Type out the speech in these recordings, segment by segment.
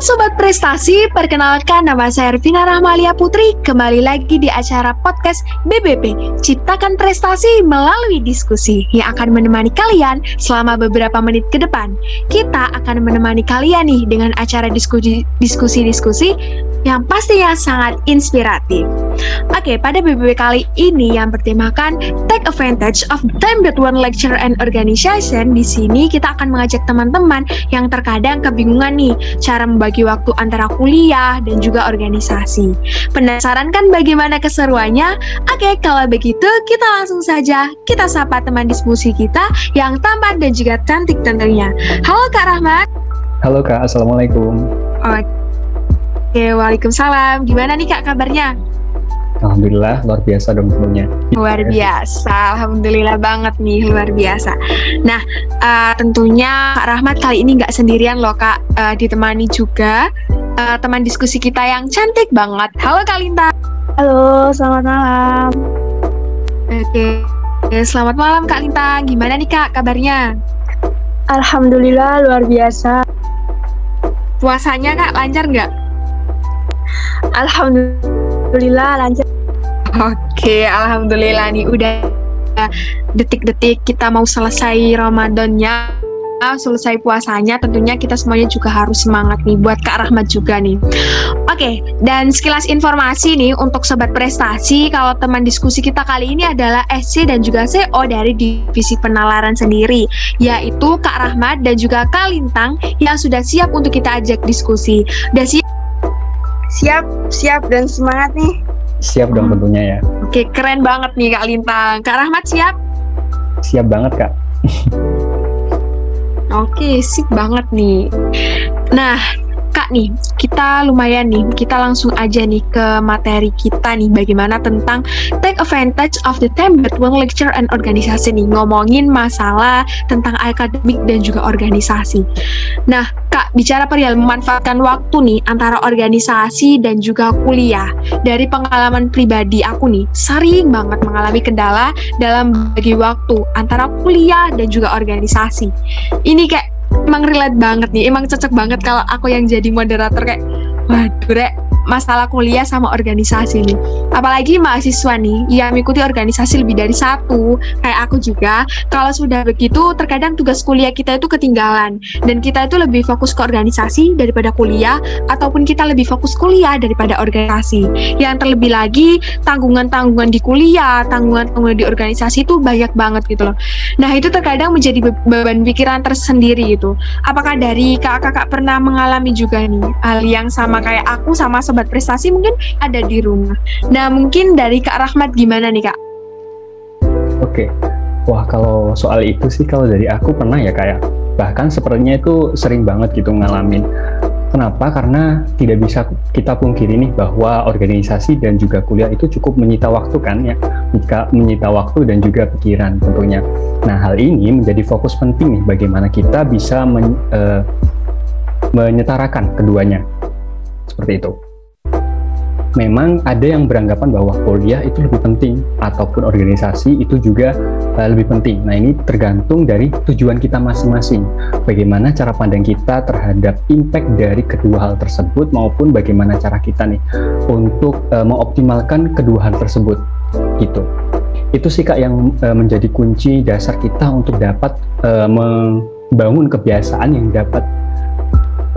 Sobat Prestasi, perkenalkan nama saya Ervina Rahmalia Putri, kembali lagi di acara podcast BBP, Ciptakan Prestasi melalui diskusi yang akan menemani kalian selama beberapa menit ke depan. Kita akan menemani kalian nih dengan acara diskusi-diskusi yang pastinya sangat inspiratif. Oke, pada BBB kali ini yang bertemakan Take Advantage of Time That One Lecture and Organization, di sini kita akan mengajak teman-teman yang terkadang kebingungan nih cara membagi waktu antara kuliah dan juga organisasi. Penasaran kan bagaimana keseruannya? Oke, kalau begitu kita langsung saja kita sapa teman diskusi kita yang tampan dan juga cantik tentunya. Halo Kak Rahmat. Halo Kak, Assalamualaikum. Oke, Waalaikumsalam. Gimana nih Kak kabarnya? Alhamdulillah luar biasa dong tentunya. Luar biasa, alhamdulillah banget nih luar biasa. Nah uh, tentunya Kak Rahmat kali ini nggak sendirian loh Kak, uh, ditemani juga uh, teman diskusi kita yang cantik banget. Halo Kak Linta. Halo, selamat malam. Oke, selamat malam Kak Linta. Gimana nih Kak kabarnya? Alhamdulillah luar biasa. Puasanya Kak lancar nggak? Alhamdulillah lancar. Oke, alhamdulillah nih udah detik-detik kita mau selesai Ramadannya selesai puasanya tentunya kita semuanya juga harus semangat nih buat Kak Rahmat juga nih. Oke, dan sekilas informasi nih untuk sobat prestasi kalau teman diskusi kita kali ini adalah SC dan juga CO dari divisi penalaran sendiri yaitu Kak Rahmat dan juga Kak Lintang yang sudah siap untuk kita ajak diskusi. Udah siap? Siap, siap dan semangat nih. Siap dong tentunya ya. Oke, keren banget nih Kak Lintang. Kak Rahmat siap? Siap banget Kak. Oke, sip banget nih. Nah, Kak nih, kita lumayan nih, kita langsung aja nih ke materi kita nih, bagaimana tentang take advantage of the time between lecture and organisasi nih, ngomongin masalah tentang akademik dan juga organisasi. Nah, Kak, bicara perihal memanfaatkan waktu nih antara organisasi dan juga kuliah. Dari pengalaman pribadi aku nih, sering banget mengalami kendala dalam bagi waktu antara kuliah dan juga organisasi. Ini kayak emang relate banget nih emang cocok banget kalau aku yang jadi moderator kayak waduh rek masalah kuliah sama organisasi nih. Apalagi mahasiswa nih yang mengikuti organisasi lebih dari satu, kayak aku juga. Kalau sudah begitu, terkadang tugas kuliah kita itu ketinggalan dan kita itu lebih fokus ke organisasi daripada kuliah, ataupun kita lebih fokus kuliah daripada organisasi. Yang terlebih lagi tanggungan-tanggungan di kuliah, tanggungan-tanggungan di organisasi itu banyak banget gitu loh. Nah itu terkadang menjadi be beban pikiran tersendiri gitu. Apakah dari kakak-kakak pernah mengalami juga nih hal yang sama kayak aku sama sobat prestasi mungkin ada di rumah. Nah mungkin dari Kak Rahmat gimana nih Kak? Oke, wah kalau soal itu sih kalau dari aku pernah ya kayak bahkan sepertinya itu sering banget gitu ngalamin. Kenapa? Karena tidak bisa kita pungkiri nih bahwa organisasi dan juga kuliah itu cukup menyita waktu kan ya, jika menyita waktu dan juga pikiran tentunya. Nah hal ini menjadi fokus penting nih bagaimana kita bisa men, uh, menyetarakan keduanya seperti itu memang ada yang beranggapan bahwa kuliah itu lebih penting ataupun organisasi itu juga uh, lebih penting. Nah, ini tergantung dari tujuan kita masing-masing. Bagaimana cara pandang kita terhadap impact dari kedua hal tersebut maupun bagaimana cara kita nih untuk uh, mengoptimalkan kedua hal tersebut. Gitu. Itu sih Kak yang uh, menjadi kunci dasar kita untuk dapat uh, membangun kebiasaan yang dapat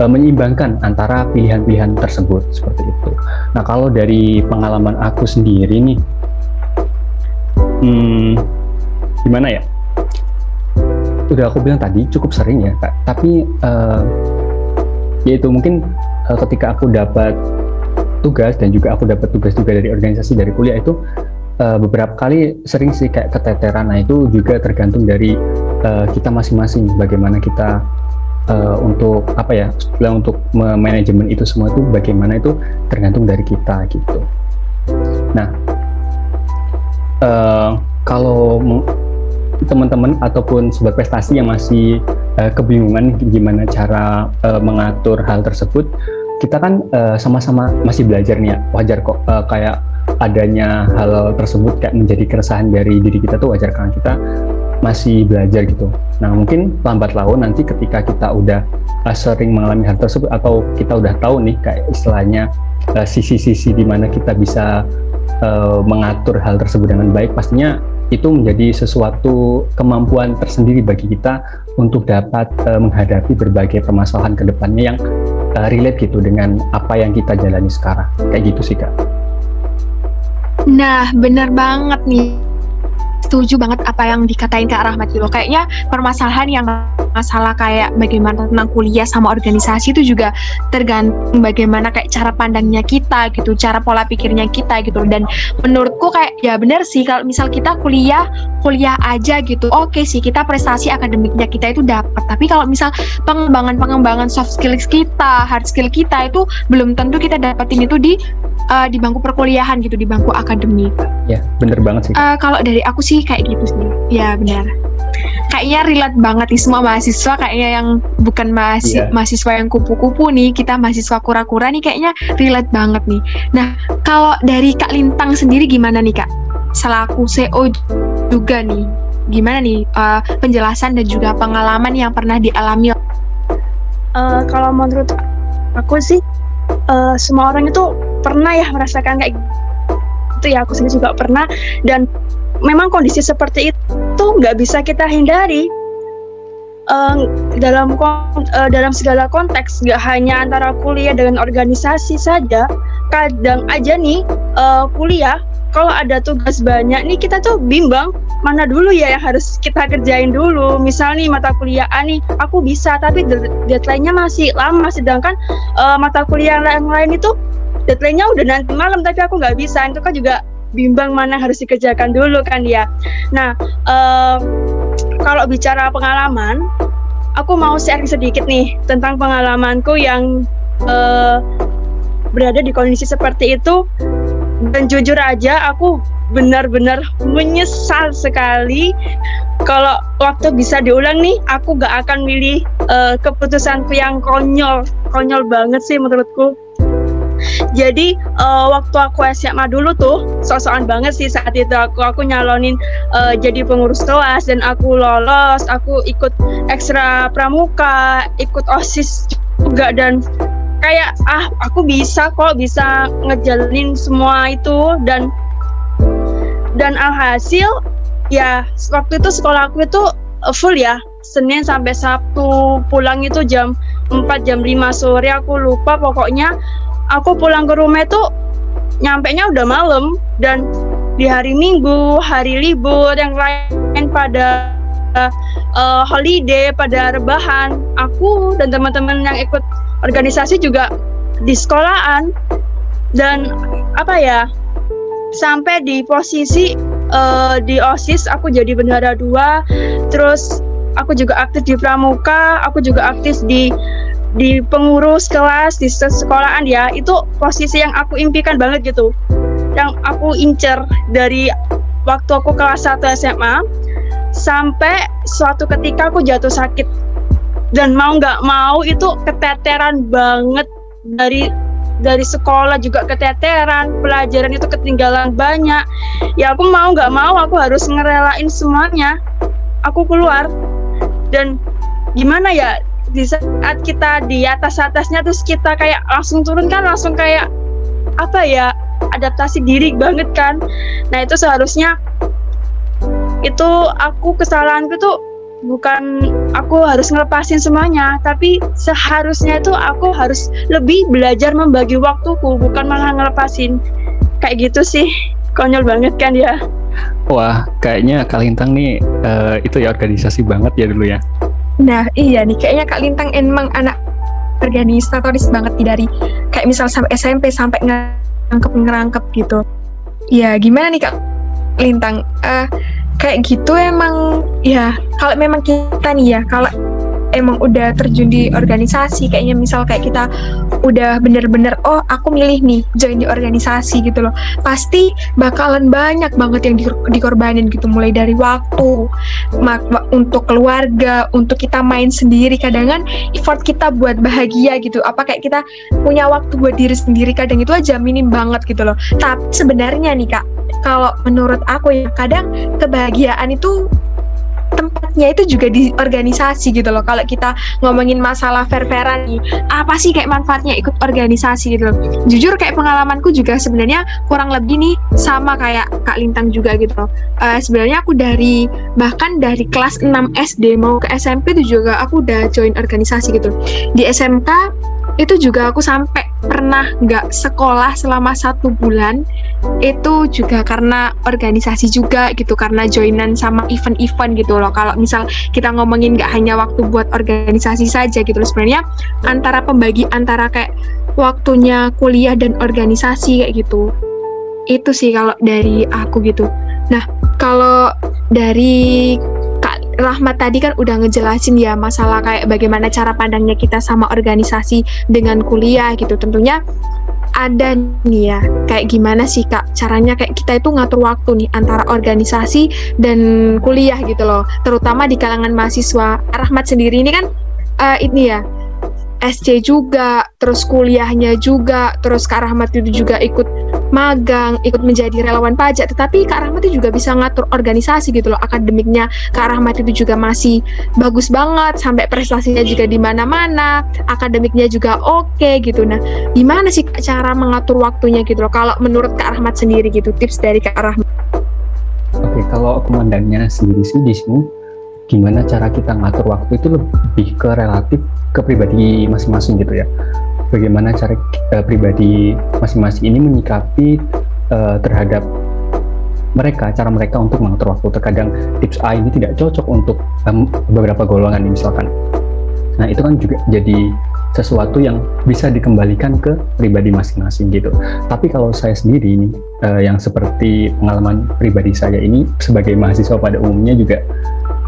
uh, menyeimbangkan antara pilihan-pilihan tersebut seperti itu. Nah kalau dari pengalaman aku sendiri nih, hmm, gimana ya? Udah aku bilang tadi cukup sering ya, kak. Tapi uh, yaitu mungkin uh, ketika aku dapat tugas dan juga aku dapat tugas juga dari organisasi dari kuliah itu uh, beberapa kali sering sih kayak keteteran. Nah itu juga tergantung dari kita masing-masing bagaimana kita uh, untuk apa ya setelah untuk manajemen itu semua itu bagaimana itu tergantung dari kita gitu. Nah uh, kalau teman-teman ataupun sobat prestasi yang masih uh, kebingungan gimana cara uh, mengatur hal tersebut kita kan sama-sama uh, masih belajar nih ya wajar kok uh, kayak adanya hal tersebut kayak menjadi keresahan dari diri kita tuh wajar karena kita masih belajar gitu. Nah mungkin lambat laun nanti ketika kita udah uh, sering mengalami hal tersebut atau kita udah tahu nih kayak istilahnya uh, sisi-sisi di mana kita bisa uh, mengatur hal tersebut dengan baik, pastinya itu menjadi sesuatu kemampuan tersendiri bagi kita untuk dapat uh, menghadapi berbagai permasalahan ke depannya yang uh, relate gitu dengan apa yang kita jalani sekarang. Kayak gitu sih kak. Nah, benar banget nih setuju banget apa yang dikatain Kak Rahmat gitu. Kayaknya permasalahan yang masalah kayak bagaimana tentang kuliah sama organisasi itu juga tergantung bagaimana kayak cara pandangnya kita gitu, cara pola pikirnya kita gitu. Dan menurutku kayak ya benar sih kalau misal kita kuliah, kuliah aja gitu. Oke sih kita prestasi akademiknya kita itu dapat. Tapi kalau misal pengembangan-pengembangan soft skills kita, hard skill kita itu belum tentu kita dapetin itu di uh, di bangku perkuliahan gitu, di bangku akademik. Ya, bener banget sih. Uh, kalau dari aku sih kayak gitu sih. Ya benar. Kayaknya relate banget nih semua mahasiswa kayaknya yang bukan mahasiswa, yeah. mahasiswa yang kupu-kupu nih, kita mahasiswa kura-kura nih kayaknya relate banget nih. Nah, kalau dari Kak Lintang sendiri gimana nih Kak? Selaku CEO juga nih, gimana nih uh, penjelasan dan juga pengalaman yang pernah dialami? Uh, kalau menurut aku sih, uh, semua orang itu pernah ya merasakan kayak itu ya aku sendiri juga pernah dan memang kondisi seperti itu nggak bisa kita hindari. Uh, dalam uh, dalam segala konteks nggak hanya antara kuliah dengan organisasi saja kadang aja nih uh, kuliah kalau ada tugas banyak nih kita tuh bimbang mana dulu ya yang harus kita kerjain dulu? Misal nih mata kuliah A nih aku bisa tapi deadline-nya masih lama. Sedangkan uh, mata kuliah yang lain itu deadline-nya udah nanti malam tapi aku nggak bisa. Itu kan juga bimbang mana harus dikerjakan dulu kan ya nah uh, kalau bicara pengalaman aku mau share sedikit nih tentang pengalamanku yang uh, berada di kondisi seperti itu. Dan jujur aja aku benar-benar menyesal sekali kalau waktu bisa diulang nih aku gak akan milih uh, keputusanku yang konyol. Konyol banget sih menurutku jadi uh, waktu aku SMA dulu tuh sosokan banget sih saat itu. Aku aku nyalonin uh, jadi pengurus kelas dan aku lolos aku ikut ekstra pramuka ikut osis juga dan kayak ah aku bisa kok bisa ngejalanin semua itu. Dan dan alhasil ya waktu itu sekolah aku itu eh, full ya. Senin sampai Sabtu pulang itu jam 4 jam 5 sore aku lupa pokoknya aku pulang ke rumah itu nyampe nya udah malam. Dan di hari Minggu, hari libur yang lain pada uh, holiday, pada rebahan, aku dan teman-teman yang ikut organisasi juga di sekolahan. Dan apa ya sampai di posisi uh, di osis aku jadi bendara dua, terus aku juga aktif di pramuka, aku juga aktif di di pengurus kelas di sekolahan ya itu posisi yang aku impikan banget gitu. Yang aku incer dari waktu aku kelas 1 SMA sampai suatu ketika aku jatuh sakit. Dan mau nggak mau itu keteteran banget dari dari sekolah juga keteteran pelajaran itu ketinggalan banyak. Ya aku mau nggak mau aku harus ngerelain semuanya. Aku keluar. Dan gimana ya di saat kita di atas atasnya terus kita kayak langsung turun kan langsung kayak apa ya adaptasi diri banget kan. Nah itu seharusnya itu aku kesalahanku tuh bukan aku harus ngelepasin semuanya tapi seharusnya itu aku harus lebih belajar membagi waktuku bukan malah ngelepasin. Kayak gitu sih konyol banget kan ya. Wah kayaknya Kalintang nih uh, itu ya organisasi banget ya dulu ya Nah iya nih kayaknya Kak Lintang emang anak organisatoris banget nih dari kayak misal sampai SMP sampai ngerangkep ngerangkep gitu. Ya gimana nih Kak Lintang? Uh, kayak gitu emang ya kalau memang kita nih ya kalau emang udah terjun di organisasi. Kayaknya misal kayak kita udah bener-bener oh aku milih nih join di organisasi gitu loh. Pasti bakalan banyak banget yang dikorbanin gitu mulai dari waktu untuk keluarga untuk kita main sendiri. Kadang kan effort kita buat bahagia gitu. Apa kayak kita punya waktu buat diri sendiri kadang itu aja minim banget gitu loh. Tapi sebenarnya nih kak kalau menurut aku ya kadang kebahagiaan itu tempatnya itu juga di organisasi gitu loh. Kalau kita ngomongin masalah fair-fairan nih, apa sih kayak manfaatnya ikut organisasi gitu loh. Jujur kayak pengalamanku juga sebenarnya kurang lebih nih sama kayak Kak Lintang juga gitu loh. Uh, sebenarnya aku dari bahkan dari kelas 6 SD mau ke SMP itu juga aku udah join organisasi gitu. Di SMK itu juga aku sampai pernah nggak sekolah selama satu bulan itu juga karena organisasi juga gitu karena joinan sama event-event gitu loh. Kalau misal kita ngomongin nggak hanya waktu buat organisasi saja gitu loh sebenarnya antara pembagi antara kayak waktunya kuliah dan organisasi kayak gitu. Itu sih kalau dari aku gitu. Nah kalau dari Rahmat tadi kan udah ngejelasin ya masalah kayak bagaimana cara pandangnya kita sama organisasi dengan kuliah gitu. Tentunya ada nih ya kayak gimana sih kak caranya? Kayak kita itu ngatur waktu nih antara organisasi dan kuliah gitu loh. Terutama di kalangan mahasiswa. Rahmat sendiri ini kan uh, ini ya SC juga, terus kuliahnya juga, terus Kak Rahmat itu juga ikut magang, ikut menjadi relawan pajak. Tetapi Kak Rahmat itu juga bisa ngatur organisasi gitu loh, akademiknya Kak Rahmat itu juga masih bagus banget, sampai prestasinya juga di mana-mana, akademiknya juga oke okay, gitu. Nah, gimana sih cara mengatur waktunya gitu loh? Kalau menurut Kak Rahmat sendiri gitu, tips dari Kak Rahmat? Oke, kalau aku mandangnya sendiri sih di gimana cara kita ngatur waktu itu lebih ke relatif ke pribadi masing-masing gitu ya bagaimana cara uh, pribadi masing-masing ini menyikapi uh, terhadap mereka cara mereka untuk mengatur waktu terkadang tips A ini tidak cocok untuk um, beberapa golongan misalkan nah itu kan juga jadi sesuatu yang bisa dikembalikan ke pribadi masing-masing gitu. Tapi kalau saya sendiri ini uh, yang seperti pengalaman pribadi saya ini sebagai mahasiswa pada umumnya juga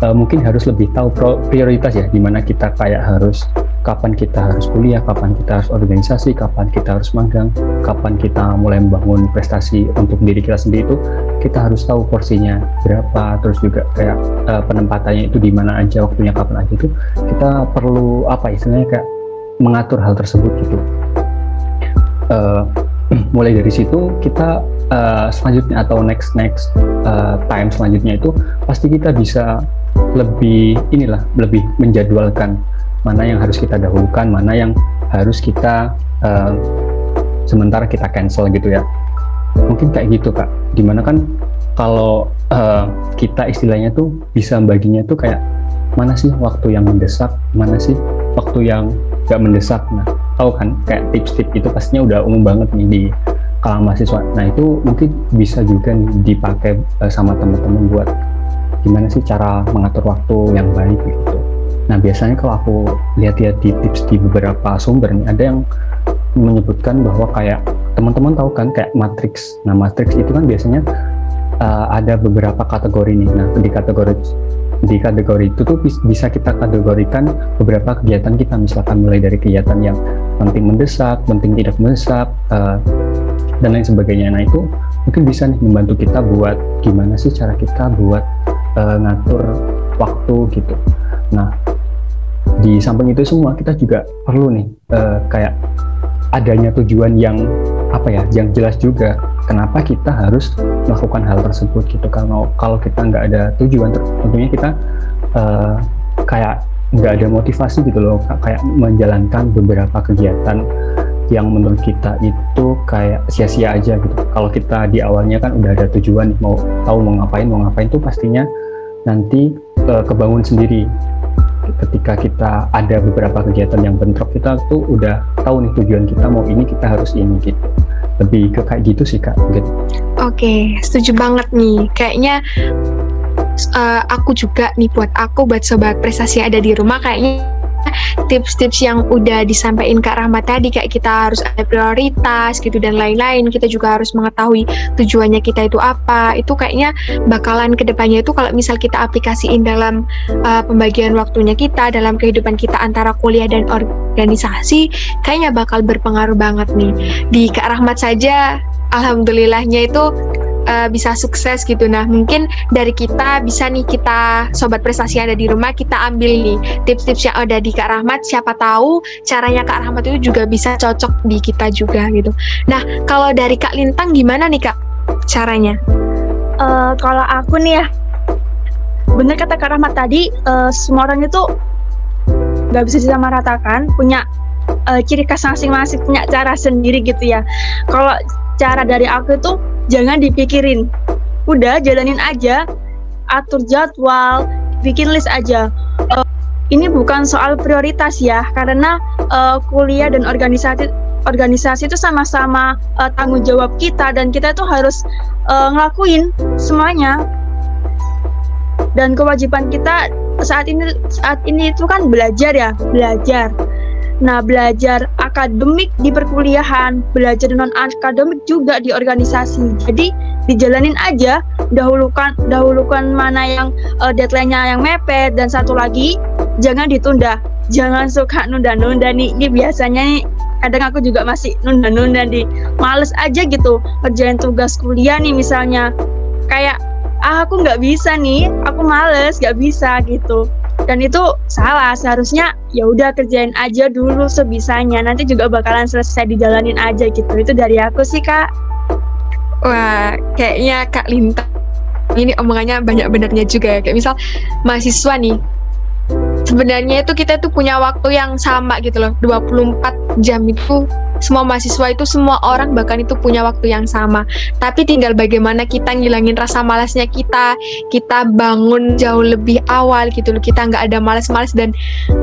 uh, mungkin harus lebih tahu prioritas ya di mana kita kayak harus kapan kita harus kuliah, kapan kita harus organisasi, kapan kita harus magang, kapan kita mulai membangun prestasi untuk diri kita sendiri itu kita harus tahu porsinya berapa, terus juga kayak uh, penempatannya itu di mana aja, waktunya kapan aja itu kita perlu apa istilahnya kayak mengatur hal tersebut gitu. Uh, mulai dari situ kita uh, selanjutnya atau next next uh, time selanjutnya itu pasti kita bisa lebih inilah lebih menjadwalkan mana yang harus kita dahulukan mana yang harus kita uh, sementara kita cancel gitu ya. Mungkin kayak gitu kak. Di mana kan kalau uh, kita istilahnya tuh bisa baginya tuh kayak mana sih waktu yang mendesak mana sih waktu yang gak mendesak. Nah tahu kan kayak tips-tips itu pastinya udah umum banget nih di kalangan mahasiswa. Nah itu mungkin bisa juga dipakai uh, sama teman-teman buat gimana sih cara mengatur waktu yang baik gitu. Nah biasanya kalau aku lihat-lihat di tips di beberapa sumber nih ada yang menyebutkan bahwa kayak teman-teman tahu kan kayak matrix. Nah matrix itu kan biasanya uh, ada beberapa kategori nih. Nah di kategori di kategori itu tuh bisa kita kategorikan beberapa kegiatan kita misalkan mulai dari kegiatan yang penting mendesak, penting tidak mendesak, uh, dan lain sebagainya. Nah itu mungkin bisa nih membantu kita buat gimana sih cara kita buat uh, ngatur waktu gitu. Nah, di samping itu semua kita juga perlu nih uh, kayak adanya tujuan yang apa ya, yang jelas juga. Kenapa kita harus melakukan hal tersebut gitu? Kalau kalau kita nggak ada tujuan, tentunya kita uh, kayak nggak ada motivasi gitu loh, kayak menjalankan beberapa kegiatan yang menurut kita itu kayak sia-sia aja gitu. Kalau kita di awalnya kan udah ada tujuan mau tahu mau ngapain mau ngapain tuh pastinya nanti uh, kebangun sendiri ketika kita ada beberapa kegiatan yang bentrok kita tuh udah tahu nih tujuan kita mau ini kita harus ini gitu lebih ke kayak gitu sih kak gitu. Oke setuju banget nih kayaknya uh, aku juga nih buat aku buat sobat prestasi ada di rumah kayaknya tips-tips yang udah disampaikan Kak Rahmat tadi kayak kita harus ada prioritas gitu dan lain-lain. Kita juga harus mengetahui tujuannya kita itu apa. Itu kayaknya bakalan ke depannya itu kalau misal kita aplikasiin dalam uh, pembagian waktunya kita dalam kehidupan kita antara kuliah dan organisasi kayaknya bakal berpengaruh banget nih. Di Kak Rahmat saja alhamdulillahnya itu uh, bisa sukses gitu. Nah, mungkin dari kita bisa nih kita sobat prestasi ada di rumah kita ambil nih tips-tips yang ada di Kak Rahmat. Siapa tahu caranya Kak Rahmat itu juga bisa cocok di kita juga gitu. Nah, kalau dari Kak Lintang gimana nih Kak caranya? Uh, kalau aku nih ya benar kata Kak Rahmat tadi, uh, semua orang itu nggak bisa disamaratakan, punya uh, ciri khas masing-masing, punya cara sendiri gitu ya. Kalau cara dari aku itu jangan dipikirin, udah jalanin aja, atur jadwal, bikin list aja. Uh, ini bukan soal prioritas ya, karena uh, kuliah dan organisasi organisasi itu sama-sama uh, tanggung jawab kita dan kita itu harus uh, ngelakuin semuanya. Dan kewajiban kita saat ini saat ini itu kan belajar ya belajar nah belajar akademik di perkuliahan belajar non akademik juga di organisasi. Jadi dijalanin aja dahulukan dahulukan mana yang uh, deadline-nya yang mepet dan satu lagi jangan ditunda. Jangan suka nunda-nunda nih. Ini biasanya nih kadang aku juga masih nunda-nunda di males aja gitu kerjain tugas kuliah nih misalnya. Kayak ah aku nggak bisa nih aku males nggak bisa gitu dan itu salah seharusnya ya udah kerjain aja dulu sebisanya. Nanti juga bakalan selesai dijalanin aja gitu. Itu dari aku sih kak. Wah kayaknya kak Linta ini omongannya banyak benernya juga ya. Kayak misal mahasiswa nih sebenarnya itu kita tuh punya waktu yang sama gitu loh. 24 jam itu semua mahasiswa itu semua orang bahkan itu punya waktu yang sama. Tapi tinggal bagaimana kita ngilangin rasa malasnya kita. Kita bangun jauh lebih awal gitu loh. Kita nggak ada malas-malas dan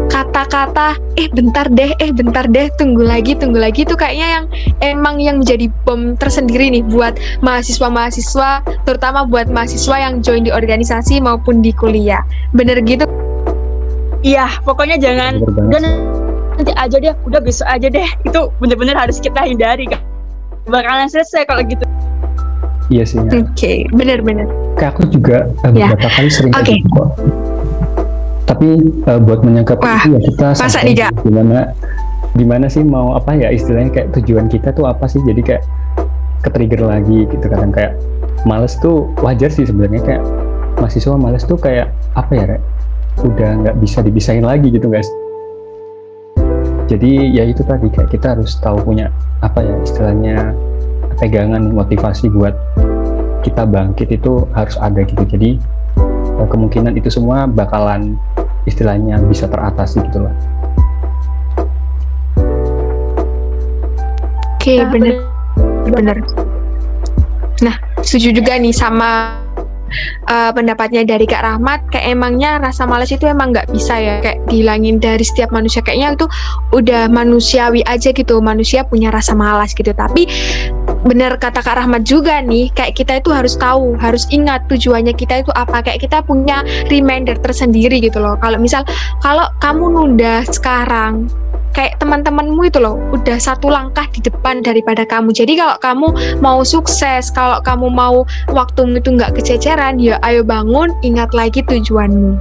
kata-kata eh bentar deh eh bentar deh tunggu lagi tunggu lagi. Itu kayaknya yang emang yang menjadi bom tersendiri nih buat mahasiswa-mahasiswa terutama buat mahasiswa yang join di organisasi maupun di kuliah. Bener gitu? Iya, pokoknya jangan dan nanti aja deh, udah besok aja deh. Itu bener-bener harus kita hindari kan. Bakalan selesai kalau gitu. Iya sih. Ya. Oke, okay, bener-bener. Kayak aku juga uh, beberapa kali sering okay. kok. Tapi uh, buat menyangkap itu ya kita sampai gimana gimana sih mau apa ya istilahnya kayak tujuan kita tuh apa sih jadi kayak ke trigger lagi gitu kadang kayak males tuh wajar sih sebenarnya kayak mahasiswa males tuh kayak apa ya Rek? udah nggak bisa dibisain lagi gitu guys jadi ya itu tadi kayak kita harus tahu punya apa ya istilahnya pegangan motivasi buat kita bangkit itu harus ada gitu. Jadi eh, kemungkinan itu semua bakalan istilahnya bisa teratasi gitu loh. Oke okay, bener. Bener. Nah setuju juga nih sama uh, pendapatnya dari Kak Rahmat kayak emangnya rasa malas itu emang nggak bisa ya? Kayak dihilangin dari setiap manusia. Kayaknya itu udah manusiawi aja gitu manusia punya rasa malas gitu. Tapi bener kata Kak Rahmat juga nih kayak kita itu harus tahu harus ingat tujuannya kita itu apa. Kayak kita punya reminder tersendiri gitu loh. Kalau misal kalau kamu nunda sekarang kayak teman-temanmu itu loh udah satu langkah di depan daripada kamu. Jadi kalau kamu mau sukses kalau kamu mau waktumu itu nggak kececeran ya ayo bangun ingat lagi tujuanmu.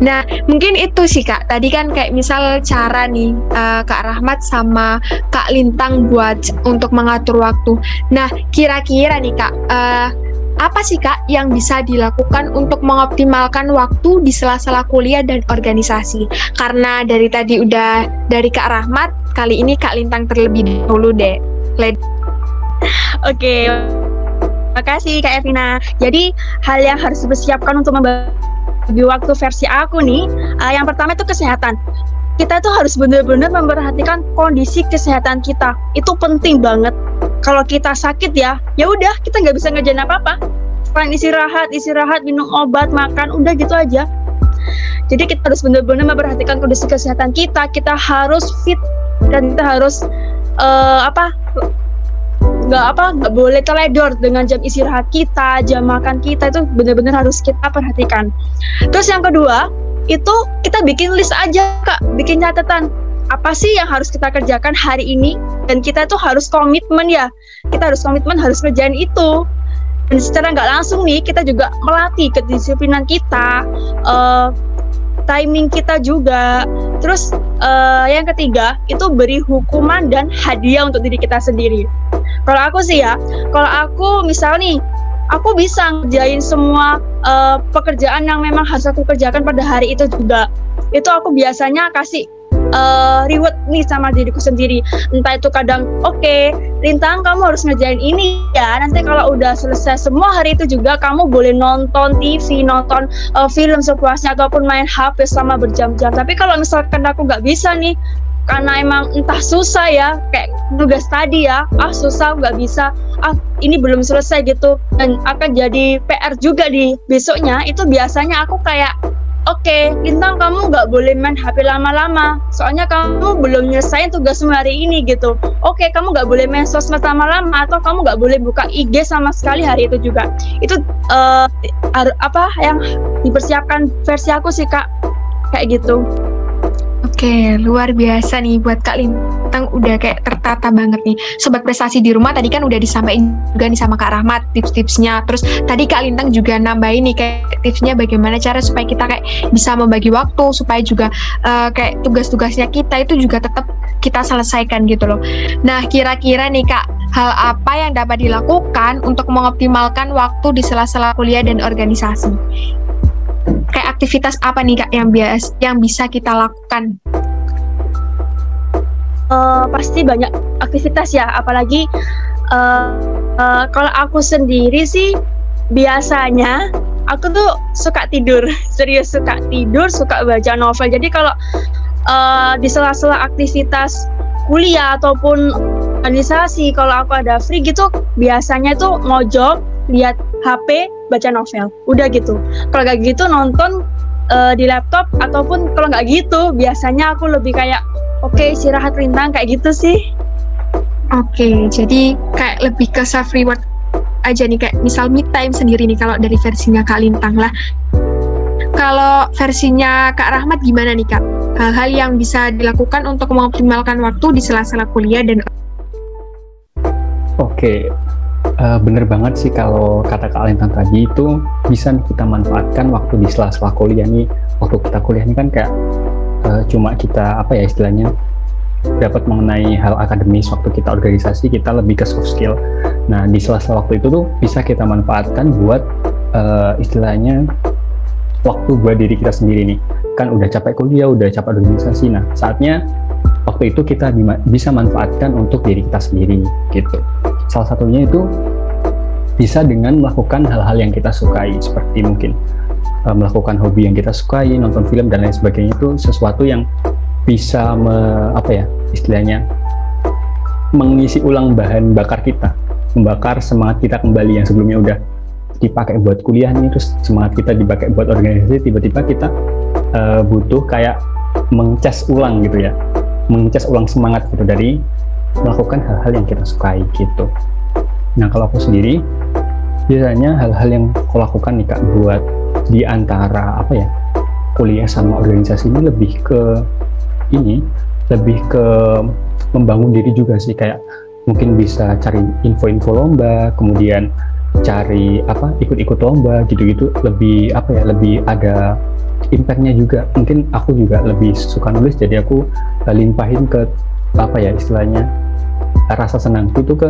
Nah mungkin itu sih kak. Tadi kan kayak misal cara nih uh, kak Rahmat sama kak Lintang buat untuk mengatur waktu. Nah kira-kira nih kak uh, apa sih Kak yang bisa dilakukan untuk mengoptimalkan waktu di sela-sela kuliah dan organisasi? Karena dari tadi udah dari Kak Rahmat, kali ini Kak Lintang terlebih dahulu deh. Oke, okay. Makasih Kak Evina. Jadi hal yang harus dipersiapkan untuk membagi waktu versi aku nih, uh, yang pertama itu kesehatan. Kita tuh harus benar-benar memperhatikan kondisi kesehatan kita. Itu penting banget kalau kita sakit ya ya udah kita nggak bisa ngerjain apa apa selain istirahat istirahat minum obat makan udah gitu aja. Jadi kita harus benar-benar memperhatikan kondisi kesehatan kita. Kita harus fit dan kita harus uh, apa nggak apa nggak boleh teledor dengan jam istirahat kita jam makan kita itu benar-benar harus kita perhatikan. Terus yang kedua itu kita bikin list aja kak. Bikin catatan apa sih yang harus kita kerjakan hari ini? Dan kita tuh harus komitmen ya. Kita harus komitmen harus kerjain itu. Dan secara nggak langsung nih kita juga melatih kedisiplinan kita uh, timing kita juga. Terus uh, yang ketiga itu beri hukuman dan hadiah untuk diri kita sendiri. Kalau aku sih ya kalau aku misal nih aku bisa ngerjain semua uh, pekerjaan yang memang harus aku kerjakan pada hari itu juga. Itu aku biasanya kasih uh, reward nih sama diriku sendiri. Entah itu kadang oke okay, Lintang kamu harus ngerjain ini ya. Nanti kalau udah selesai semua hari itu juga kamu boleh nonton TV nonton uh, film sepuasnya ataupun main HP selama berjam-jam. Tapi kalau misalkan aku nggak bisa nih karena emang entah susah ya kayak tugas tadi ya ah susah nggak bisa. Ah ini belum selesai gitu. Dan akan jadi PR juga di besoknya. Itu biasanya aku kayak oke okay, Lintang kamu nggak boleh main HP lama-lama. Soalnya kamu belum nyelesain tugas hari ini gitu. Oke okay, kamu nggak boleh main sosmed lama-lama atau kamu nggak boleh buka IG sama sekali hari itu juga. Itu uh, apa yang dipersiapkan versi aku sih kak. Kayak gitu Oke, luar biasa nih buat Kak Lintang udah kayak tertata banget nih. Sobat prestasi di rumah tadi kan udah disampaikan juga nih sama Kak Rahmat tips-tipsnya. Terus tadi Kak Lintang juga nambahin nih kayak tipsnya bagaimana cara supaya kita kayak bisa membagi waktu supaya juga uh, kayak tugas-tugasnya kita itu juga tetap kita selesaikan gitu loh. Nah, kira-kira nih Kak, hal apa yang dapat dilakukan untuk mengoptimalkan waktu di sela-sela kuliah dan organisasi? kayak aktivitas apa nih kak yang bias yang bisa kita lakukan? Uh, pasti banyak aktivitas ya, apalagi uh, uh, kalau aku sendiri sih biasanya aku tuh suka tidur, serius suka tidur, suka baca novel. Jadi kalau uh, di sela-sela aktivitas kuliah ataupun organisasi, kalau aku ada free gitu, biasanya tuh ngojok, lihat HP, baca novel. Udah gitu. Kalau nggak gitu nonton uh, di laptop ataupun kalau nggak gitu biasanya aku lebih kayak oke okay, istirahat rintang kayak gitu sih. Oke okay, jadi kayak lebih ke self reward aja nih. Kayak misal me time sendiri nih kalau dari versinya Kak Lintang lah. Kalau versinya Kak Rahmat gimana nih Kak? Hal-hal yang bisa dilakukan untuk mengoptimalkan waktu di sela-sela kuliah dan Oke, uh, bener banget sih kalau kata Kak Alintan tadi itu bisa kita manfaatkan waktu di sela-sela kuliah nih. Waktu kita kuliah ini kan kayak uh, cuma kita apa ya istilahnya dapat mengenai hal akademis waktu kita organisasi kita lebih ke soft skill. Nah di sela-sela waktu itu tuh bisa kita manfaatkan buat uh, istilahnya waktu buat diri kita sendiri nih. Kan udah capek kuliah udah capek organisasi. Nah saatnya waktu itu kita bisa manfaatkan untuk diri kita sendiri gitu. Salah satunya itu bisa dengan melakukan hal-hal yang kita sukai seperti mungkin uh, melakukan hobi yang kita sukai, nonton film dan lain sebagainya itu sesuatu yang bisa me, apa ya istilahnya mengisi ulang bahan bakar kita, membakar semangat kita kembali yang sebelumnya udah dipakai buat kuliah nih terus semangat kita dipakai buat organisasi tiba-tiba kita uh, butuh kayak mengcas ulang gitu ya mengcas ulang semangat gitu dari melakukan hal-hal yang kita sukai gitu. Nah kalau aku sendiri biasanya hal-hal yang aku lakukan nih kak buat di antara apa ya kuliah sama organisasi ini lebih ke ini lebih ke membangun diri juga sih kayak mungkin bisa cari info-info lomba kemudian cari apa ikut-ikut lomba gitu-gitu lebih apa ya lebih ada impactnya juga. Mungkin aku juga lebih suka nulis jadi aku limpahin ke apa ya istilahnya rasa senang itu ke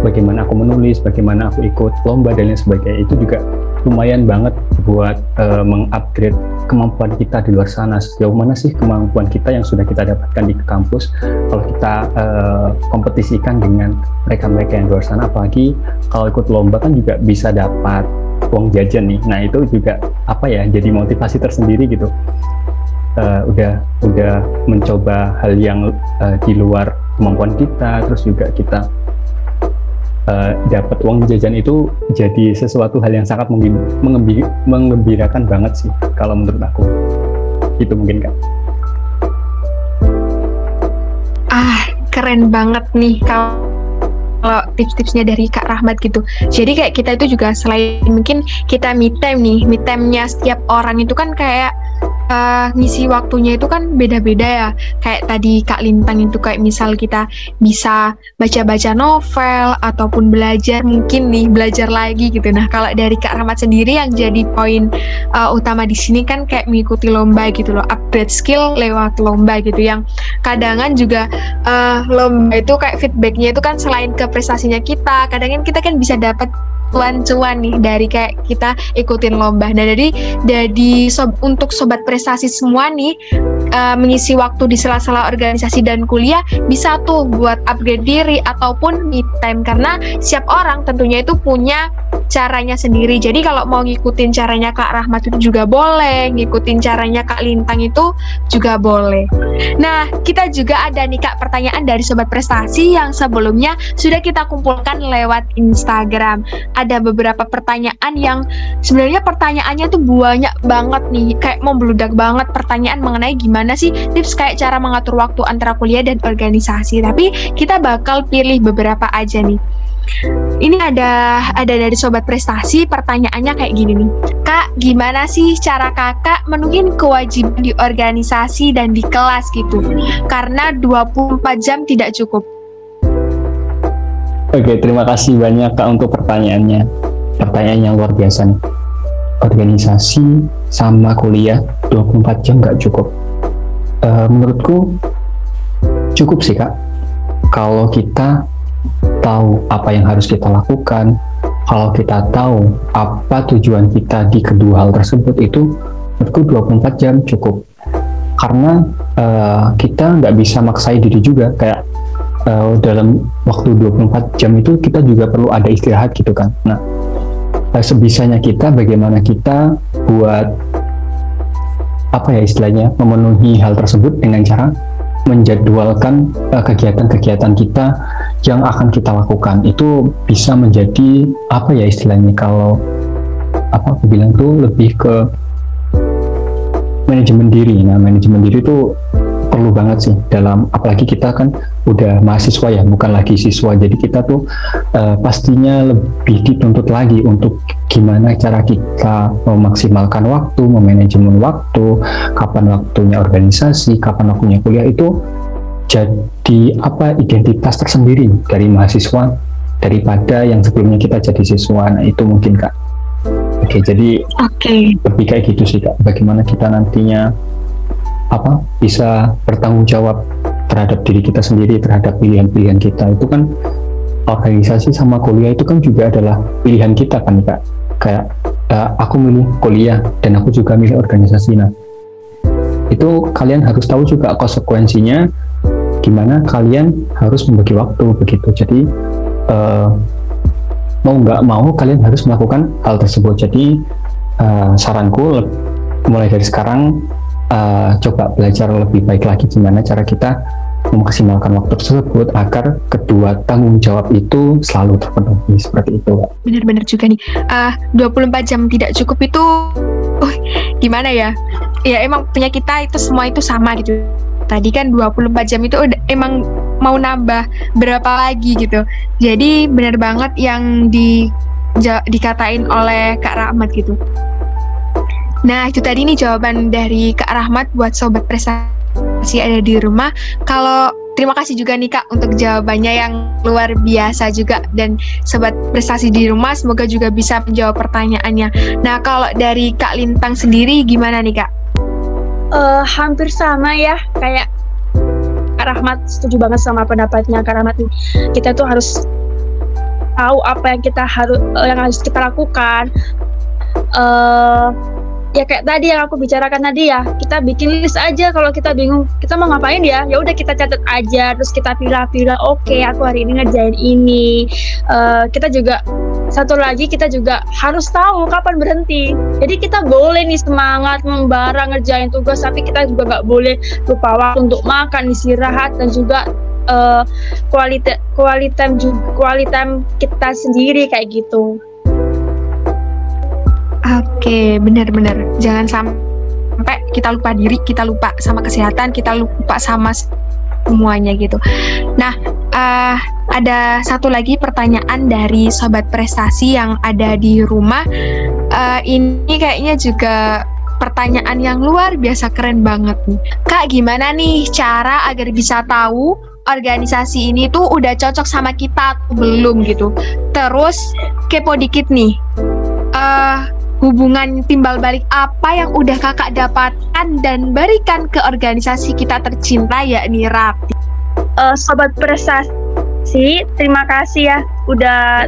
bagaimana aku menulis, bagaimana aku ikut lomba dan lain sebagainya. Itu juga lumayan banget buat uh, mengupgrade kemampuan kita di luar sana. Sejauh mana sih kemampuan kita yang sudah kita dapatkan di kampus? Kalau kita uh, kompetisikan dengan mereka-mereka yang di luar sana apalagi kalau ikut lomba kan juga bisa dapat uang jajan nih. Nah itu juga apa ya jadi motivasi tersendiri gitu. Uh, udah udah mencoba hal yang uh, di luar kemampuan kita terus juga kita uh, dapat uang jajan itu jadi sesuatu hal yang sangat mengembirakan banget sih kalau menurut aku. Itu mungkin kan ah keren banget nih kalau kalau tips-tipsnya dari Kak Rahmat gitu. Jadi kayak kita itu juga selain mungkin kita me time nih, me time-nya setiap orang itu kan kayak uh, ngisi waktunya itu kan beda-beda ya. Kayak tadi Kak Lintang itu kayak misal kita bisa baca-baca novel ataupun belajar mungkin nih belajar lagi gitu. Nah kalau dari Kak Rahmat sendiri yang jadi poin uh, utama di sini kan kayak mengikuti lomba gitu loh, upgrade skill lewat lomba gitu. Yang kadangan juga uh, lomba itu kayak feedbacknya itu kan selain ke prestasinya kita, kadang kan kita kan bisa dapat cuan-cuan nih dari kayak kita ikutin lomba. Nah, dari dari sob, untuk sobat prestasi berprestasi semua nih uh, mengisi waktu di sela-sela organisasi dan kuliah bisa tuh buat upgrade diri ataupun me time karena setiap orang tentunya itu punya caranya sendiri. Jadi kalau mau ngikutin caranya Kak Rahmat itu juga boleh, ngikutin caranya Kak Lintang itu juga boleh. Nah, kita juga ada nih Kak pertanyaan dari sobat prestasi yang sebelumnya sudah kita kumpulkan lewat Instagram. Ada beberapa pertanyaan yang sebenarnya pertanyaannya tuh banyak banget nih, kayak membludak banget pertanyaan mengenai gimana sih tips kayak cara mengatur waktu antara kuliah dan organisasi. Tapi kita bakal pilih beberapa aja nih. Ini ada ada dari sobat prestasi pertanyaannya kayak gini nih. Kak, gimana sih cara kakak menuhin kewajiban di organisasi dan di kelas gitu? Karena 24 jam tidak cukup. Oke, terima kasih banyak Kak untuk pertanyaannya. Pertanyaan yang luar biasa nih. Organisasi sama kuliah 24 jam nggak cukup. Uh, menurutku cukup sih Kak. Kalau kita tahu apa yang harus kita lakukan, kalau kita tahu apa tujuan kita di kedua hal tersebut itu menurutku 24 jam cukup karena uh, kita nggak bisa maksain diri juga kayak uh, dalam waktu 24 jam itu kita juga perlu ada istirahat gitu kan nah uh, sebisanya kita bagaimana kita buat apa ya istilahnya memenuhi hal tersebut dengan cara menjadwalkan eh, kegiatan-kegiatan uh, kita yang akan kita lakukan itu bisa menjadi apa ya istilahnya kalau apa aku bilang tuh lebih ke manajemen diri. Nah, manajemen diri itu perlu banget sih dalam apalagi kita kan udah mahasiswa ya bukan lagi siswa. Jadi kita tuh uh, pastinya lebih dituntut lagi untuk gimana cara kita memaksimalkan waktu memanajemen waktu kapan waktunya organisasi kapan waktunya kuliah. Itu jadi apa identitas tersendiri dari mahasiswa daripada yang sebelumnya kita jadi siswa. Nah itu mungkin kak. Oke jadi okay. lebih kayak gitu sih kak. Bagaimana kita nantinya apa bisa bertanggung jawab terhadap diri kita sendiri terhadap pilihan-pilihan kita. Itu kan organisasi sama kuliah itu kan juga adalah pilihan kita kan kak. Kayak uh, aku milih kuliah dan aku juga milih organisasi. Nah itu kalian harus tahu juga konsekuensinya gimana kalian harus membagi waktu begitu. Jadi uh, mau nggak mau kalian harus melakukan hal tersebut. Jadi uh, saranku mulai dari sekarang uh, coba belajar lebih baik lagi gimana cara kita memaksimalkan waktu tersebut agar kedua tanggung jawab itu selalu terpenuhi seperti itu Benar-benar juga nih. Uh, 24 jam tidak cukup itu uh, gimana ya? Ya emang punya kita itu semua itu sama gitu. Tadi kan 24 jam itu udah emang mau nambah berapa lagi gitu. Jadi benar banget yang di dikatain oleh Kak Rahmat gitu. Nah, itu tadi nih jawaban dari Kak Rahmat buat sobat prestasi ada di rumah. Kalau terima kasih juga nih Kak untuk jawabannya yang luar biasa juga dan sobat prestasi di rumah semoga juga bisa menjawab pertanyaannya. Nah, kalau dari Kak Lintang sendiri gimana nih Kak? Uh, hampir sama ya, kayak Kak Rahmat setuju banget sama pendapatnya Kak Rahmat. Kita tuh harus tahu apa yang kita harus yang harus kita lakukan. Uh, ya kayak tadi yang aku bicarakan tadi ya kita bikin list aja kalau kita bingung. Kita mau ngapain ya? Ya udah kita catat aja terus kita pilih-pilih oke okay, aku hari ini ngerjain ini. Uh, kita juga satu lagi kita juga harus tahu kapan berhenti. Jadi kita boleh nih semangat membara ngerjain tugas tapi kita juga nggak boleh lupa waktu untuk makan istirahat dan juga uh, kualitas kualitas kualitas kita sendiri kayak gitu Oke, benar-benar. Jangan sampai kita lupa diri, kita lupa sama kesehatan, kita lupa sama semuanya gitu. Nah, uh, ada satu lagi pertanyaan dari sobat prestasi yang ada di rumah. Uh, ini kayaknya juga pertanyaan yang luar biasa keren banget nih. Kak, gimana nih cara agar bisa tahu organisasi ini tuh udah cocok sama kita atau belum gitu. Terus kepo dikit nih. Uh, hubungan timbal balik apa yang udah kakak dapatkan dan berikan ke organisasi kita tercinta yakni Rapi. Uh, Sobat prestasi, terima kasih ya udah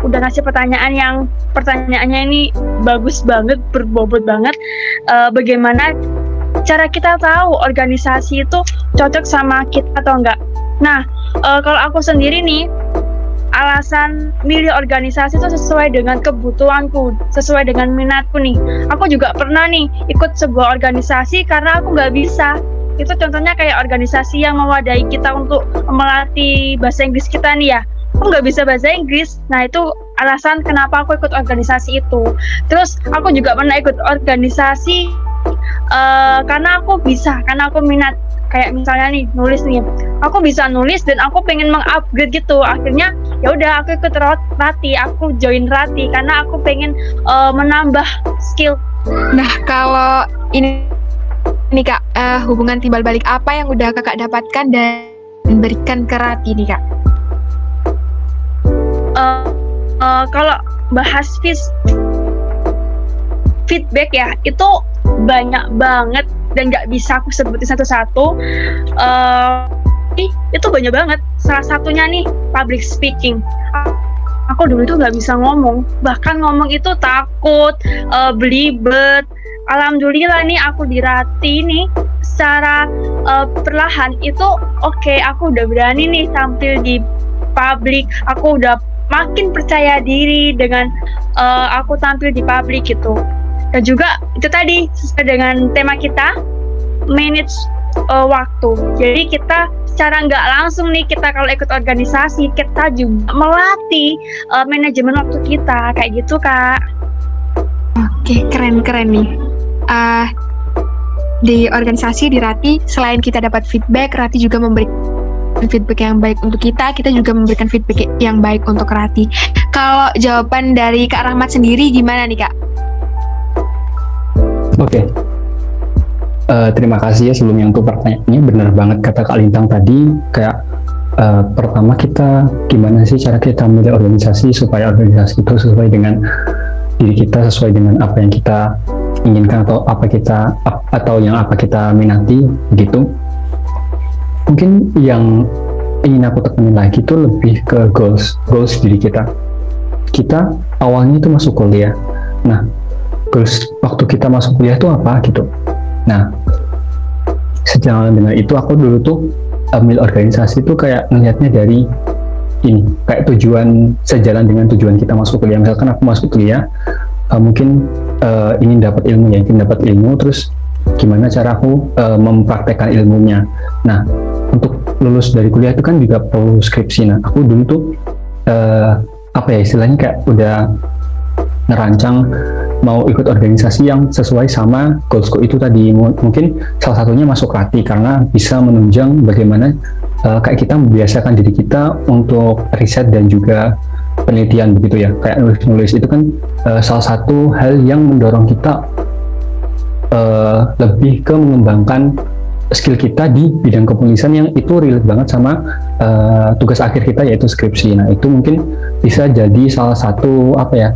udah ngasih pertanyaan yang pertanyaannya ini bagus banget, berbobot banget. Uh, bagaimana cara kita tahu organisasi itu cocok sama kita atau enggak. Nah, uh, kalau aku sendiri nih, alasan milih organisasi itu sesuai dengan kebutuhanku, sesuai dengan minatku nih. Aku juga pernah nih ikut sebuah organisasi karena aku nggak bisa. Itu contohnya kayak organisasi yang mewadahi kita untuk melatih bahasa Inggris kita nih ya. Aku nggak bisa bahasa Inggris, nah itu alasan kenapa aku ikut organisasi itu. Terus aku juga pernah ikut organisasi uh, karena aku bisa, karena aku minat kayak misalnya nih nulis nih aku bisa nulis dan aku pengen mengupgrade gitu. Akhirnya ya udah aku ikut rati aku join rati karena aku pengen uh, menambah skill. Nah kalau ini ini kak uh, hubungan timbal balik apa yang udah kakak dapatkan dan berikan ke rati nih kak? Uh, uh, kalau bahas feedback ya itu banyak banget dan nggak bisa aku sebutin satu-satu uh, itu banyak banget. Salah satunya nih public speaking. Aku dulu tuh nggak bisa ngomong bahkan ngomong itu takut uh, belibet. Alhamdulillah nih aku dirati nih secara uh, perlahan. Itu oke okay, aku udah berani nih tampil di publik. Aku udah makin percaya diri dengan uh, aku tampil di publik gitu dan juga itu tadi sesuai dengan tema kita manage uh, waktu jadi kita secara nggak langsung nih kita kalau ikut organisasi kita juga melatih uh, manajemen waktu kita kayak gitu kak oke keren keren nih uh, di organisasi di Rati selain kita dapat feedback Rati juga memberikan feedback yang baik untuk kita, kita juga memberikan feedback yang baik untuk Rati. Kalau jawaban dari Kak Rahmat sendiri gimana nih Kak? Oke. Okay. Uh, eh, terima kasih ya sebelumnya untuk pertanyaannya benar banget kata Kak Lintang tadi kayak uh, pertama kita gimana sih cara kita memilih organisasi supaya organisasi itu sesuai dengan diri kita sesuai dengan apa yang kita inginkan atau apa kita atau yang apa kita minati gitu mungkin yang ingin aku tekanin lagi itu lebih ke goals goals diri kita kita awalnya itu masuk kuliah nah goals waktu kita masuk kuliah itu apa gitu. Nah sejalan dengan itu aku dulu tuh ambil organisasi itu kayak ngelihatnya dari ini kayak tujuan sejalan dengan tujuan kita masuk kuliah. Misalkan aku masuk kuliah uh, mungkin uh, ingin dapat ilmu ya ingin dapat ilmu terus gimana cara aku uh, mempraktekkan ilmunya. Nah untuk lulus dari kuliah itu kan juga perlu skripsi. Nah aku dulu tuh uh, apa ya istilahnya kayak udah ngerancang mau ikut organisasi yang sesuai sama goalsku itu tadi mungkin salah satunya masuk rati karena bisa menunjang bagaimana uh, kayak kita membiasakan diri kita untuk riset dan juga penelitian begitu ya kayak nulis-nulis itu kan uh, salah satu hal yang mendorong kita uh, lebih ke mengembangkan skill kita di bidang kepenulisan yang itu relate banget sama uh, tugas akhir kita yaitu skripsi. Nah itu mungkin bisa jadi salah satu apa ya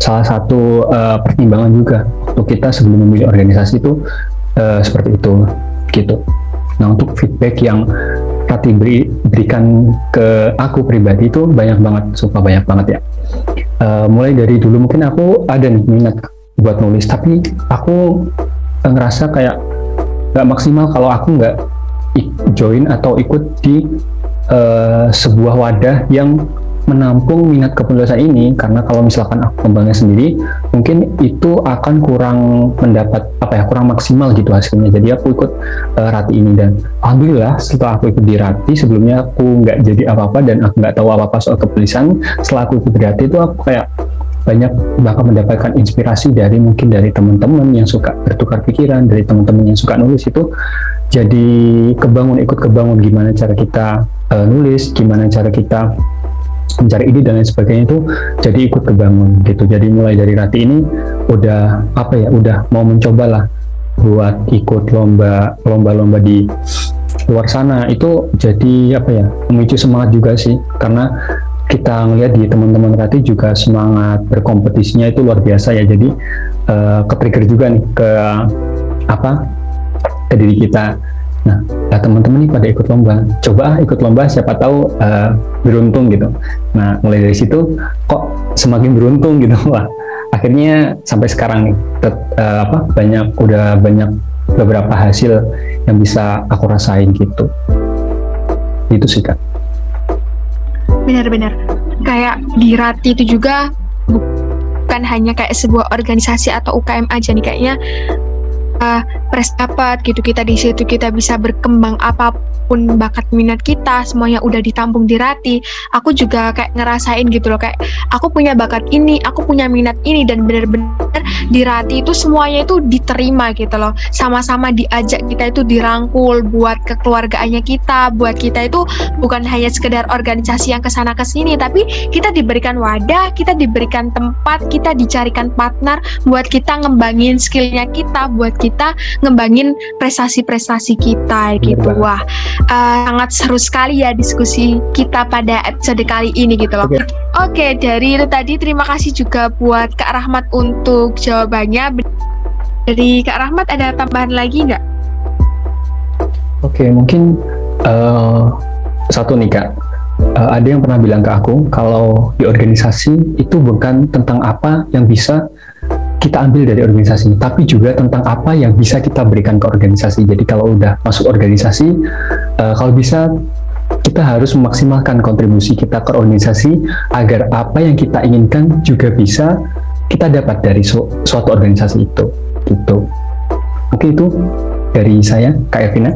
salah satu uh, pertimbangan juga untuk kita sebelum memilih organisasi itu uh, seperti itu gitu. Nah untuk feedback yang Rati beri, berikan ke aku pribadi itu banyak banget, suka banyak banget ya. Uh, mulai dari dulu mungkin aku ada nih minat buat nulis, tapi aku ngerasa kayak nggak maksimal kalau aku nggak join atau ikut di uh, sebuah wadah yang menampung minat kepenulisan ini karena kalau misalkan aku kembangnya sendiri mungkin itu akan kurang mendapat apa ya kurang maksimal gitu hasilnya. Jadi aku ikut uh, rati ini. Dan alhamdulillah setelah aku ikut di rati sebelumnya aku nggak jadi apa-apa dan aku nggak tahu apa-apa soal kepenulisan setelah aku ikut di rati itu aku kayak banyak bahkan mendapatkan inspirasi dari mungkin dari teman-teman yang suka bertukar pikiran dari teman-teman yang suka nulis itu. Jadi kebangun ikut kebangun gimana cara kita uh, nulis gimana cara kita mencari ide dan lain sebagainya itu jadi ikut kebangun gitu. Jadi mulai dari Rati ini udah apa ya udah mau mencoba lah buat ikut lomba lomba-lomba di luar sana. Itu jadi apa ya memicu semangat juga sih. Karena kita ngelihat di teman-teman Rati juga semangat berkompetisinya itu luar biasa ya. Jadi uh, ke trigger juga nih ke apa ke diri kita Nah, ya teman-teman nih pada ikut lomba, coba ikut lomba siapa tahu uh, beruntung gitu. Nah, mulai dari situ kok semakin beruntung gitu. Wah, akhirnya sampai sekarang tet, uh, apa banyak udah banyak beberapa hasil yang bisa aku rasain gitu itu sih kak benar-benar kayak di Rati itu juga bukan hanya kayak sebuah organisasi atau UKM aja nih kayaknya uh, pres dapat gitu. Kita di situ kita bisa berkembang apa pun bakat minat kita semuanya udah ditampung di Rati. Aku juga kayak ngerasain gitu loh kayak aku punya bakat ini aku punya minat ini dan bener-bener di Rati itu semuanya itu diterima gitu loh. Sama-sama diajak kita itu dirangkul buat kekeluargaannya kita buat kita itu bukan hanya sekedar organisasi yang ke sana ke sini tapi kita diberikan wadah kita diberikan tempat kita dicarikan partner buat kita ngembangin skillnya kita buat kita kita ngembangin prestasi-prestasi kita gitu. Wah, uh, sangat seru sekali ya diskusi kita pada episode kali ini gitu loh. Oke, okay. okay, dari itu tadi terima kasih juga buat Kak Rahmat untuk jawabannya. Dari Kak Rahmat ada tambahan lagi nggak? Oke, okay, mungkin uh, satu nih Kak. Uh, ada yang pernah bilang ke aku kalau di organisasi itu bukan tentang apa yang bisa kita ambil dari organisasi, tapi juga tentang apa yang bisa kita berikan ke organisasi. Jadi kalau udah masuk organisasi, uh, kalau bisa kita harus memaksimalkan kontribusi kita ke organisasi agar apa yang kita inginkan juga bisa kita dapat dari su suatu organisasi itu. Gitu. Oke itu dari saya, Kak Evina.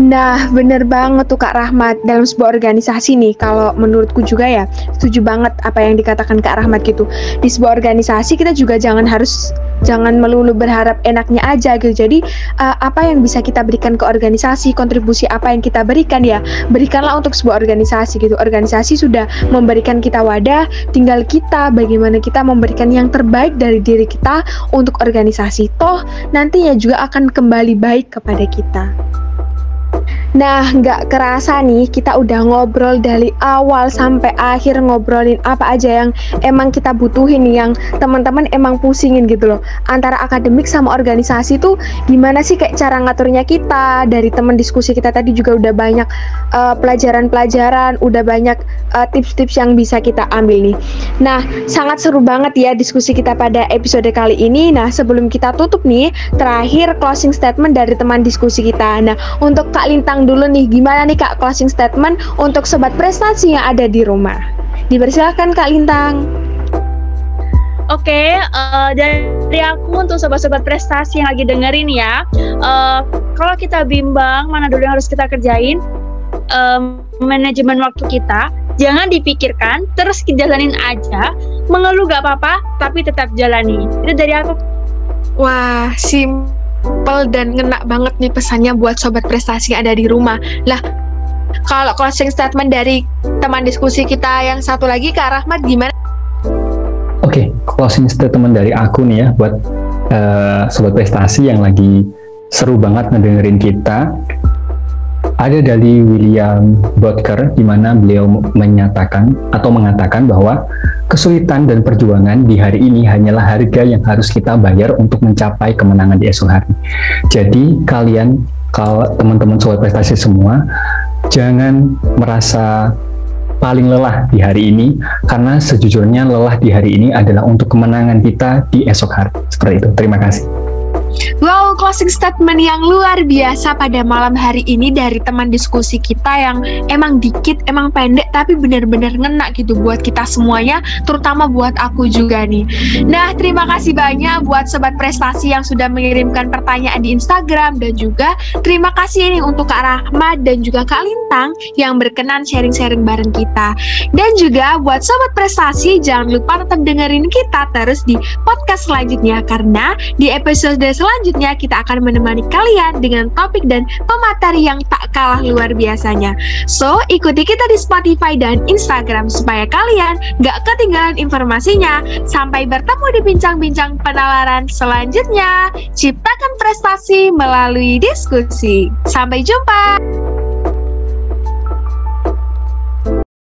Nah, bener banget tuh Kak Rahmat dalam sebuah organisasi nih. Kalau menurutku juga ya, setuju banget apa yang dikatakan Kak Rahmat gitu. Di sebuah organisasi kita juga jangan harus jangan melulu berharap enaknya aja gitu. Jadi uh, apa yang bisa kita berikan ke organisasi, kontribusi apa yang kita berikan ya, berikanlah untuk sebuah organisasi gitu. Organisasi sudah memberikan kita wadah, tinggal kita bagaimana kita memberikan yang terbaik dari diri kita untuk organisasi. Toh nantinya juga akan kembali baik kepada kita. Nah, nggak kerasa nih kita udah ngobrol dari awal sampai akhir ngobrolin apa aja yang emang kita butuhin yang teman-teman emang pusingin gitu loh. Antara akademik sama organisasi tuh gimana sih kayak cara ngaturnya kita dari teman diskusi kita tadi juga udah banyak pelajaran pelajaran-pelajaran, udah banyak uh, tips-tips yang bisa kita ambil nih. Nah, sangat seru banget ya diskusi kita pada episode kali ini. Nah, sebelum kita tutup nih, terakhir closing statement dari teman diskusi kita. Nah, untuk Kak Lintang dulu nih, gimana nih Kak closing statement untuk sobat prestasi yang ada di rumah? Dipersilakan Kak Lintang. Oke, okay, uh, eh, dari aku untuk sobat-sobat prestasi yang lagi dengerin ya, uh, kalau kita bimbang mana dulu yang harus kita kerjain, um, manajemen waktu kita, jangan dipikirkan, terus jalanin aja, mengeluh gak apa-apa, tapi tetap jalani. Itu dari aku. Wah, sim simple dan ngena banget nih pesannya buat sobat prestasi yang ada di rumah. Lah, kalau closing statement dari teman diskusi kita yang satu lagi Kak Rahmat gimana? Oke, okay, closing statement dari aku nih ya buat uh, sobat prestasi yang lagi seru banget ngedengerin kita ada dari William Butker di mana beliau menyatakan atau mengatakan bahwa kesulitan dan perjuangan di hari ini hanyalah harga yang harus kita bayar untuk mencapai kemenangan di esok hari. Jadi kalian kalau teman-teman sobat prestasi semua jangan merasa paling lelah di hari ini karena sejujurnya lelah di hari ini adalah untuk kemenangan kita di esok hari. Seperti itu. Terima kasih. Wow, closing statement yang luar biasa pada malam hari ini dari teman diskusi kita yang emang dikit, emang pendek, tapi benar-benar ngena gitu buat kita semuanya, terutama buat aku juga nih. Nah, terima kasih banyak buat sobat prestasi yang sudah mengirimkan pertanyaan di Instagram dan juga terima kasih nih untuk Kak Rahmat dan juga Kak Lintang yang berkenan sharing-sharing bareng kita. Dan juga buat sobat prestasi jangan lupa tetap dengerin kita terus di podcast selanjutnya karena di episode selanjutnya kita akan menemani kalian dengan topik dan pemateri yang tak kalah luar biasanya. So, ikuti kita di Spotify dan Instagram supaya kalian gak ketinggalan informasinya. Sampai bertemu di bincang-bincang penalaran selanjutnya. Ciptakan prestasi melalui diskusi. Sampai jumpa!